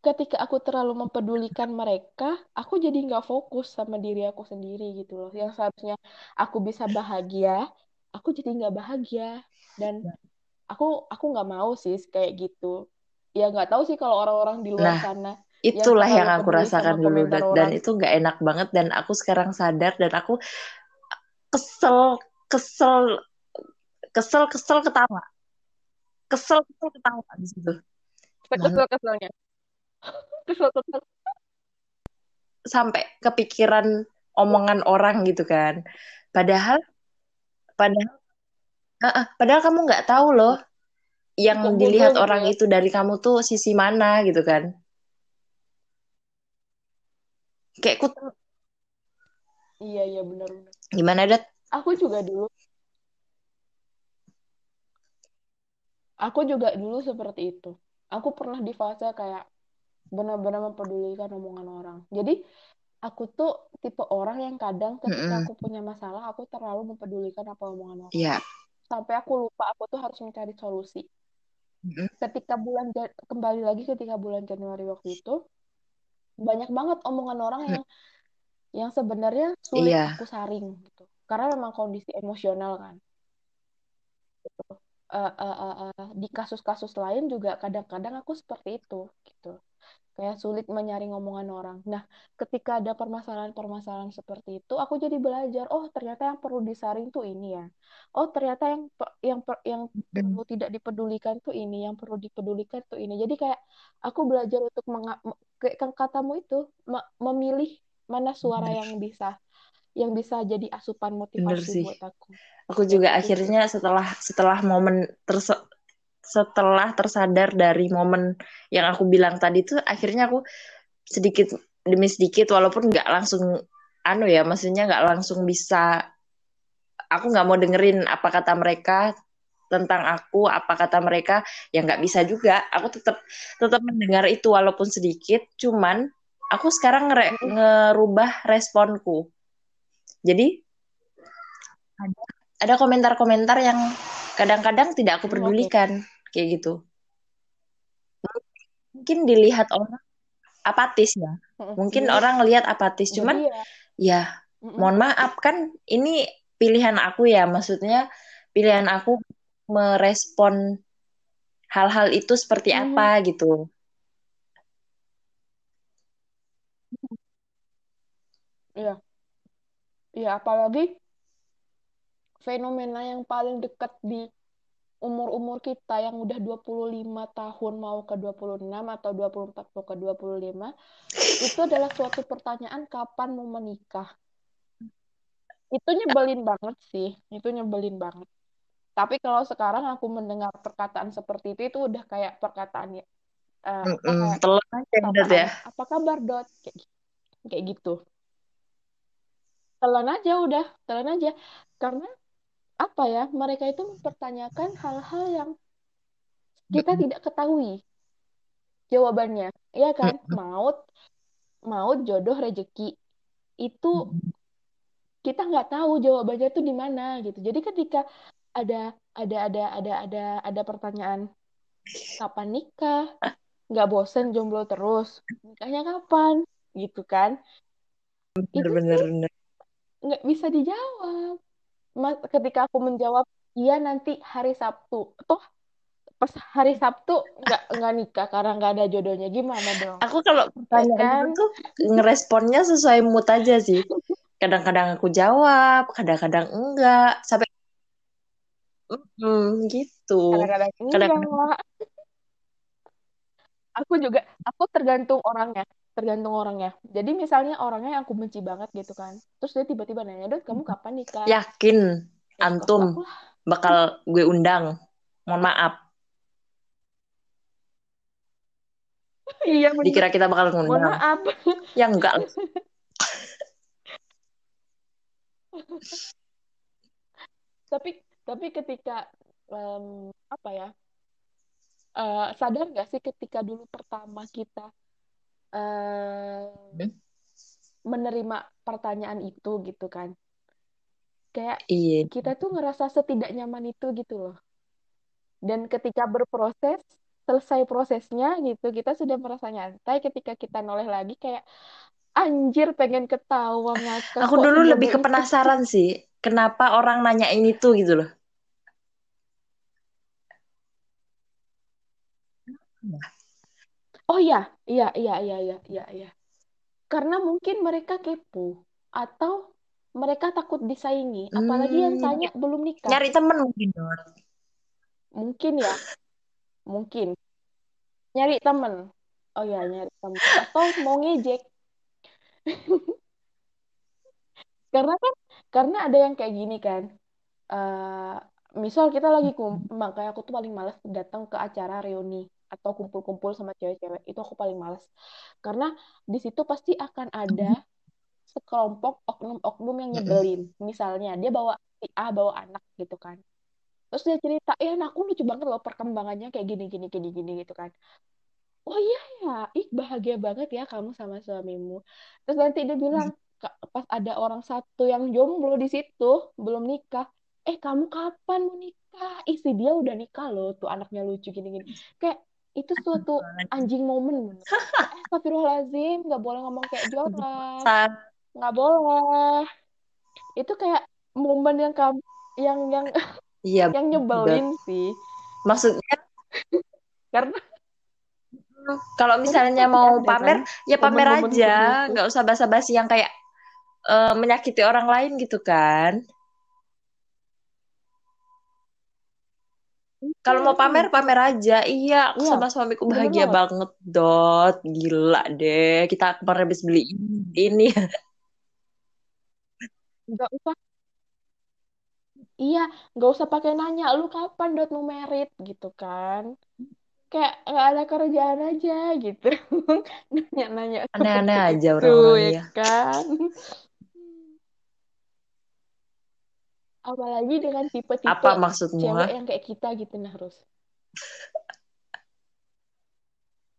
Speaker 2: ketika aku terlalu mempedulikan mereka, aku jadi nggak fokus sama diri aku sendiri gitu loh. Yang seharusnya aku bisa bahagia, aku jadi nggak bahagia dan aku aku nggak mau sih kayak gitu ya nggak tahu sih kalau orang-orang di luar nah, sana
Speaker 1: itulah yang, yang aku rasakan dulu dan, dan itu nggak enak banget dan aku sekarang sadar dan aku kesel kesel kesel kesel ketawa. Kesel kesel ketawa di situ.
Speaker 2: Kesel keselnya. Kesel kesel.
Speaker 1: Sampai kepikiran omongan orang gitu kan. Padahal Padahal, uh, uh, padahal kamu nggak tahu loh yang dilihat gitu orang ya. itu dari kamu tuh sisi mana gitu kan? Kayak ku
Speaker 2: Iya iya benar benar.
Speaker 1: Gimana dat?
Speaker 2: Aku juga dulu. Aku juga dulu seperti itu. Aku pernah di fase kayak benar-benar mempedulikan omongan orang. Jadi aku tuh tipe orang yang kadang ketika mm -hmm. aku punya masalah aku terlalu mempedulikan apa omongan orang
Speaker 1: yeah.
Speaker 2: sampai aku lupa aku tuh harus mencari solusi mm -hmm. ketika bulan kembali lagi ketika bulan Januari waktu itu banyak banget omongan orang yang mm. yang sebenarnya sulit yeah. aku saring gitu karena memang kondisi emosional kan gitu. uh, uh, uh, uh, di kasus-kasus lain juga kadang-kadang aku seperti itu gitu kayak sulit menyaring omongan orang. Nah, ketika ada permasalahan-permasalahan seperti itu, aku jadi belajar, oh ternyata yang perlu disaring tuh ini ya. Oh ternyata yang yang yang perlu tidak dipedulikan tuh ini, yang perlu dipedulikan tuh ini. Jadi kayak aku belajar untuk kayak katamu itu memilih mana suara yang bisa yang bisa jadi asupan motivasi buat aku.
Speaker 1: Aku juga akhirnya setelah setelah momen terse setelah tersadar dari momen yang aku bilang tadi tuh akhirnya aku sedikit demi sedikit walaupun nggak langsung anu ya maksudnya nggak langsung bisa aku nggak mau dengerin apa kata mereka tentang aku apa kata mereka ya nggak bisa juga. Aku tetap tetap mendengar itu walaupun sedikit cuman aku sekarang ngere, ngerubah responku. Jadi ada. ada komentar-komentar yang kadang-kadang tidak aku pedulikan okay. kayak gitu. Mungkin dilihat orang apatis ya. Mungkin Jadi, orang lihat apatis, cuman ya, ya mohon maaf kan ini pilihan aku ya, maksudnya pilihan aku merespon hal-hal itu seperti mm -hmm. apa gitu.
Speaker 2: Iya. Iya, apalagi fenomena yang paling dekat di umur-umur kita yang udah 25 tahun mau ke 26 atau 24 mau ke 25 itu adalah suatu pertanyaan kapan mau menikah. Itu nyebelin banget sih, itu nyebelin banget. Tapi kalau sekarang aku mendengar perkataan seperti itu itu udah kayak perkataan ya uh, mm -mm, kayak, ya. Apa kabar Dot? Kayak, kayak gitu. Telan aja udah, telan aja. Karena apa ya? Mereka itu mempertanyakan hal-hal yang kita mm -mm. tidak ketahui jawabannya. Iya kan? Mm -mm. Maut, maut, jodoh, rejeki. Itu kita nggak tahu jawabannya itu di mana gitu. Jadi ketika ada ada ada ada ada ada pertanyaan. Kapan nikah? Nggak bosen jomblo terus. Nikahnya kapan? Gitu kan.
Speaker 1: Bener, bener, bener.
Speaker 2: nggak bisa dijawab. Mas, ketika aku menjawab iya nanti hari Sabtu. Toh pas hari Sabtu nggak nggak nikah karena nggak ada jodohnya. Gimana dong?
Speaker 1: Aku kalau pertanyaan kan? itu ngeresponnya sesuai mood aja sih. Kadang-kadang aku jawab kadang-kadang enggak. Sampai Hmm, gitu.
Speaker 2: Kadang-kadang enggak. Aku juga, aku tergantung orangnya, tergantung orangnya. Jadi misalnya orangnya yang aku benci banget gitu kan, terus dia tiba-tiba nanya, Dot, kamu kapan nikah?
Speaker 1: Yakin, ya, antum bakal gue undang. Mohon maaf. (laughs)
Speaker 2: Iya,
Speaker 1: bener. Dikira kita bakal ngundang.
Speaker 2: Mohon maaf.
Speaker 1: Ya enggak. (laughs)
Speaker 2: Tapi tapi ketika um, apa ya uh, sadar nggak sih ketika dulu pertama kita uh, menerima pertanyaan itu gitu kan? Kayak iya. kita tuh ngerasa setidak nyaman itu gitu loh. Dan ketika berproses selesai prosesnya gitu kita sudah merasa nyantai. Ketika kita noleh lagi kayak anjir pengen ketawa ngakak
Speaker 1: aku dulu lebih ke penasaran sih kenapa orang nanya ini tuh gitu loh
Speaker 2: Oh iya, iya, iya, iya, iya, iya, iya. Karena mungkin mereka kepo atau mereka takut disaingi, apalagi yang hmm, tanya belum nikah.
Speaker 1: Nyari temen mungkin.
Speaker 2: Mungkin ya, mungkin. Nyari temen. Oh iya, nyari temen. Atau mau ngejek. (laughs) karena kan, karena ada yang kayak gini kan. Uh, misal kita lagi kumpul, makanya aku tuh paling males datang ke acara reuni atau kumpul-kumpul sama cewek-cewek itu aku paling males. Karena di situ pasti akan ada sekelompok oknum-oknum yang nyebelin. Misalnya dia bawa si A bawa anak gitu kan. Terus dia cerita ya anakku lucu banget loh perkembangannya kayak gini gini gini gini gitu kan. Oh iya ya ih bahagia banget ya kamu sama suamimu. Terus nanti dia bilang pas ada orang satu yang jomblo di situ belum nikah. Eh kamu kapan mau nikah? Isi dia udah nikah loh tuh anaknya lucu gini gini kayak itu suatu anjing momen (laughs) eh, Astagfirullahaladzim nggak boleh ngomong kayak jorok. nggak boleh. Itu kayak momen yang kamu yang yang (laughs)
Speaker 1: iya,
Speaker 2: yang nyebelin betul. sih.
Speaker 1: Maksudnya? (laughs)
Speaker 2: Karena
Speaker 1: kalau misalnya mau pamer kan? ya pamer momen -momen aja nggak usah basa-basi yang kayak uh, menyakiti orang lain gitu kan Kalau mau pamer, pamer aja. Iya, aku iya. sama suamiku bahagia Bener banget, Dot. Gila deh. Kita kemarin habis beli ini.
Speaker 2: Gak usah. Iya, gak usah pakai nanya, lu kapan Dot mau merit gitu kan. Kayak gak ada kerjaan aja gitu. (laughs) Nanya-nanya.
Speaker 1: Aneh-aneh aja orang-orang
Speaker 2: ya kan. Apalagi dengan tipe-tipe
Speaker 1: apa maksudmu
Speaker 2: cewek yang kayak kita gitu nah harus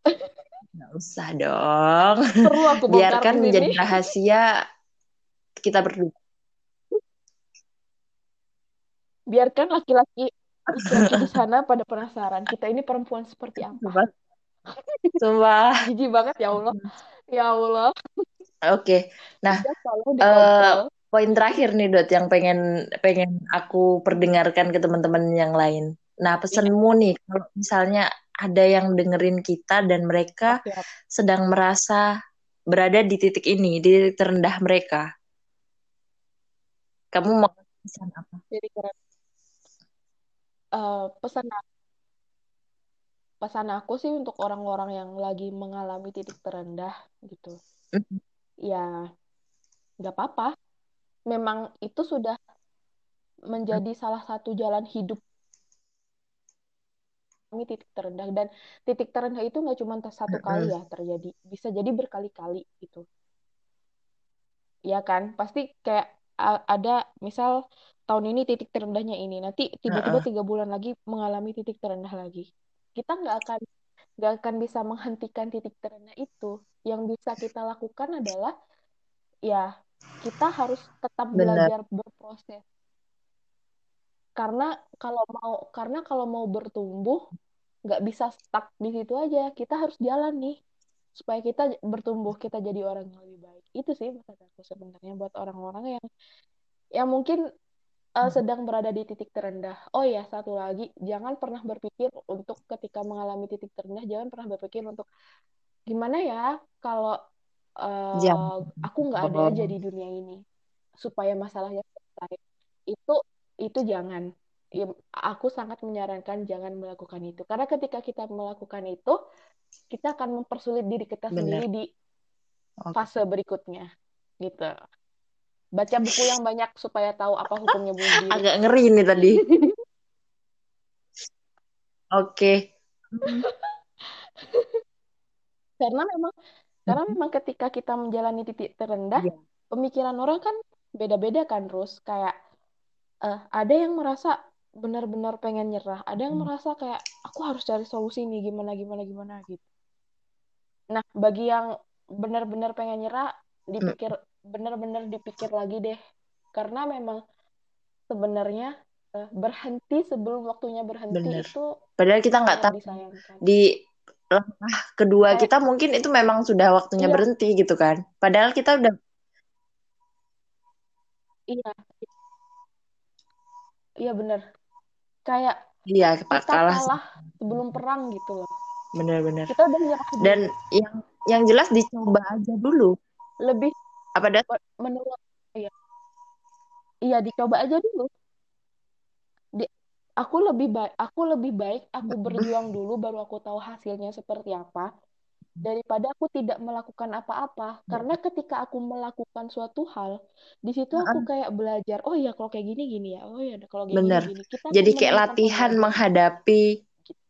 Speaker 2: (laughs)
Speaker 1: nggak usah dong
Speaker 2: perlu aku
Speaker 1: biarkan menjadi rahasia kita berdua
Speaker 2: biarkan laki-laki laki-laki di sana pada penasaran kita ini perempuan seperti apa.
Speaker 1: Sumpah. (laughs)
Speaker 2: Jijik banget ya Allah. Ya Allah.
Speaker 1: Oke. Okay. Nah, uh, poin terakhir nih Dot yang pengen pengen aku perdengarkan ke teman-teman yang lain. Nah, pesanmu nih kalau misalnya ada yang dengerin kita dan mereka okay. sedang merasa berada di titik ini, di titik terendah mereka. Kamu mau pesan apa? Jadi keren.
Speaker 2: Uh, pesan pesan aku sih untuk orang-orang yang lagi mengalami titik terendah gitu. Mm-hmm. Ya, nggak apa-apa. Memang itu sudah menjadi salah satu jalan hidup kami titik terendah. Dan titik terendah itu nggak cuma satu kali ya terjadi. Bisa jadi berkali-kali gitu. Ya kan? Pasti kayak ada misal tahun ini titik terendahnya ini. Nanti tiba-tiba tiga bulan lagi mengalami titik terendah lagi. Kita nggak akan nggak akan bisa menghentikan titik terendah itu. Yang bisa kita lakukan adalah ya kita harus tetap Benar. belajar berproses. Karena kalau mau karena kalau mau bertumbuh nggak bisa stuck di situ aja. Kita harus jalan nih supaya kita bertumbuh kita jadi orang yang lebih baik. Itu sih maksud aku sebenarnya buat orang-orang yang yang mungkin uh, sedang berada di titik terendah. Oh ya satu lagi jangan pernah berpikir untuk ketika mengalami titik terendah jangan pernah berpikir untuk gimana ya kalau uh, aku nggak ada aja di dunia ini supaya masalahnya selesai. Itu itu jangan. Ya, aku sangat menyarankan jangan melakukan itu. Karena ketika kita melakukan itu kita akan mempersulit diri kita Bener. sendiri di fase berikutnya gitu. Baca buku yang banyak supaya tahu apa hukumnya bunuh diri
Speaker 1: agak ngeri ini tadi. (laughs) Oke. Okay.
Speaker 2: karena memang karena memang ketika kita menjalani titik terendah yeah. pemikiran orang kan beda-beda kan terus kayak uh, ada yang merasa benar-benar pengen nyerah ada yang hmm. merasa kayak aku harus cari solusi nih gimana gimana gimana gitu nah bagi yang benar-benar pengen nyerah dipikir hmm. benar-benar dipikir lagi deh karena memang sebenarnya uh, berhenti sebelum waktunya berhenti Bener. itu
Speaker 1: padahal kita nggak tahu di langkah kedua kita mungkin itu memang sudah waktunya iya. berhenti gitu kan. Padahal kita udah
Speaker 2: iya. Iya benar kayak
Speaker 1: iya kita kalah,
Speaker 2: kalah sebelum perang gitu loh.
Speaker 1: Benar-benar kita udah nyerah dan yang yang jelas dicoba aja dulu.
Speaker 2: Lebih
Speaker 1: apa dah
Speaker 2: menurut iya. Iya dicoba aja dulu aku lebih baik aku lebih baik aku berjuang dulu baru aku tahu hasilnya seperti apa daripada aku tidak melakukan apa-apa. Karena ketika aku melakukan suatu hal di situ aku kayak belajar oh ya kalau kayak gini gini ya. Oh ya kalau gini
Speaker 1: Bener.
Speaker 2: gini. Kita
Speaker 1: jadi kayak latihan menghadapi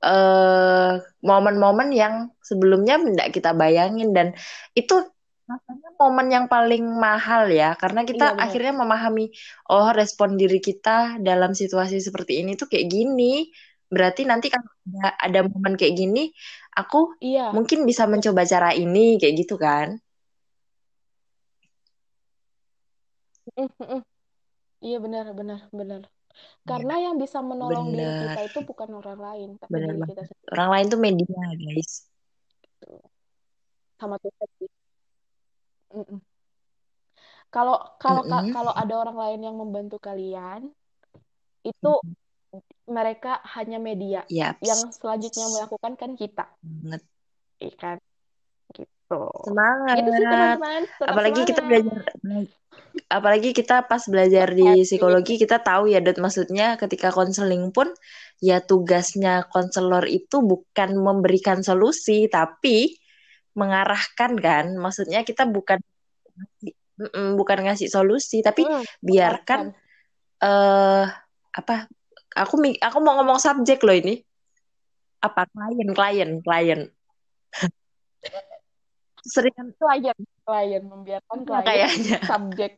Speaker 1: uh, momen-momen yang sebelumnya tidak kita bayangin. Dan itu rasanya momen yang paling mahal ya karena kita iya, akhirnya memahami oh respon diri kita dalam situasi seperti ini tuh kayak gini. Berarti nanti kalau ada, ada momen kayak gini aku iya. mungkin bisa mencoba cara ini kayak gitu kan? (laughs)
Speaker 2: Iya benar benar benar. Karena yang bisa menolong bener. diri kita itu bukan orang lain tapi bener diri kita
Speaker 1: sendiri. Orang lain tuh media guys.
Speaker 2: Sama tuh kalau kalau mm -mm. kalau ada orang lain yang membantu kalian itu mereka hanya media yep. yang selanjutnya melakukan kan kita. Banget. Ikan gitu.
Speaker 1: Semangat. Gitu sih teman-teman. Apalagi semangat. kita belajar apalagi kita pas belajar di psikologi kita tahu ya Dot maksudnya ketika konseling pun ya tugasnya konselor itu bukan memberikan solusi tapi mengarahkan kan? Maksudnya kita bukan bukan ngasih solusi tapi hmm, biarkan eh uh, apa aku aku mau ngomong subjek loh ini. Apa klien klien klien. (laughs)
Speaker 2: Sering klien klien membiarkan klien
Speaker 1: kayaknya.
Speaker 2: subjek.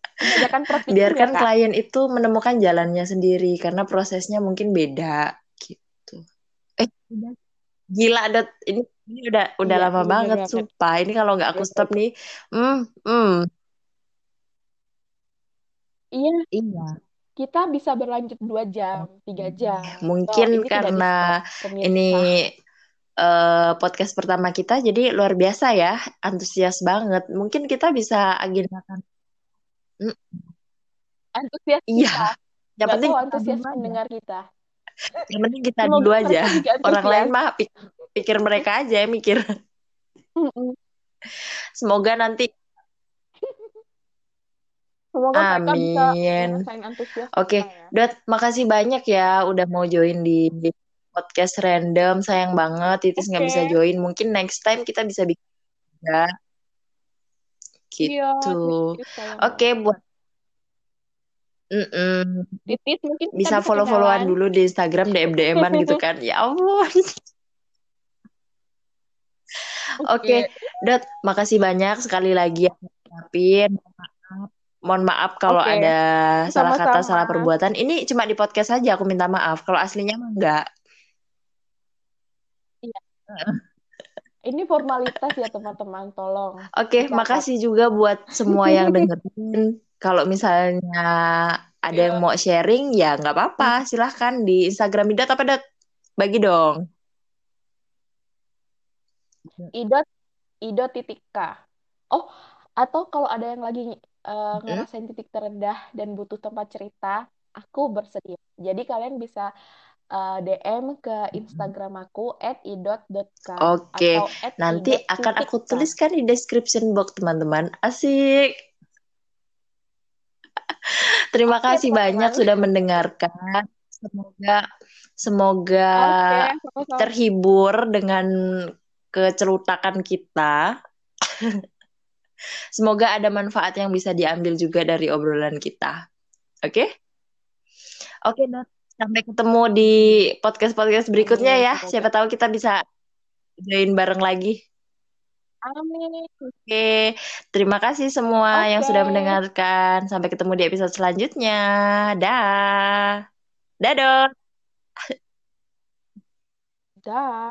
Speaker 1: Biarkan ya, klien itu menemukan jalannya sendiri karena prosesnya mungkin beda gitu. Eh gila ada ini ini udah udah iya, lama banget sumpah ini kalau nggak aku stop nih hmm hmm
Speaker 2: iya
Speaker 1: iya
Speaker 2: kita bisa berlanjut dua jam, tiga jam.
Speaker 1: Mungkin so, ini karena ini uh, podcast pertama kita, jadi luar biasa ya, antusias banget. Mungkin kita bisa agendakan.
Speaker 2: Antusias
Speaker 1: iya.
Speaker 2: kita. Yang penting antusias mendengar kita.
Speaker 1: Yang penting kita dulu aja. Orang lain mah pikir mereka aja ya mikir. Semoga nanti
Speaker 2: Semoga
Speaker 1: Amin. Oke, okay. ya. Dot, makasih banyak ya udah mau join di, podcast random. Sayang banget Titis nggak okay. bisa join. Mungkin next time kita bisa bikin ya. Gitu. Iya, Oke, okay, buat Mm -mm.
Speaker 2: Titis mungkin
Speaker 1: bisa follow-followan dulu di Instagram DM-DM-an gitu kan. Ya ampun. (laughs) Oke, okay. Dot, makasih banyak sekali lagi yang mohon maaf kalau okay. ada Sama-sama. salah kata salah perbuatan ini cuma di podcast saja aku minta maaf kalau aslinya enggak
Speaker 2: iya. (laughs) ini formalitas ya teman-teman tolong
Speaker 1: oke okay, makasih juga buat semua yang (laughs) dengerin kalau misalnya ada yeah. yang mau sharing ya nggak apa-apa silahkan di Instagram Idat apa dat bagi dong
Speaker 2: idot idot titik k oh atau kalau ada yang lagi uh, ngerasain titik terendah dan butuh tempat cerita, aku bersedia. Jadi kalian bisa uh, eh, DM ke Instagram aku @idot.k
Speaker 1: Oke, okay. nanti akan aku tuliskan di description box teman-teman. Asik. Terima okay, kasih teman banyak sudah mendengarkan. Semoga semoga okay, terhibur dengan kecerutakan kita. Semoga ada manfaat yang bisa diambil juga dari obrolan kita. Oke? Okay? Oke, okay, Sampai ketemu di podcast-podcast berikutnya ya. Siapa tahu kita bisa join bareng lagi.
Speaker 2: Amin.
Speaker 1: Oke, terima kasih semua okay. yang sudah mendengarkan. Sampai ketemu di episode selanjutnya. Dah. Dadah.
Speaker 2: Dah.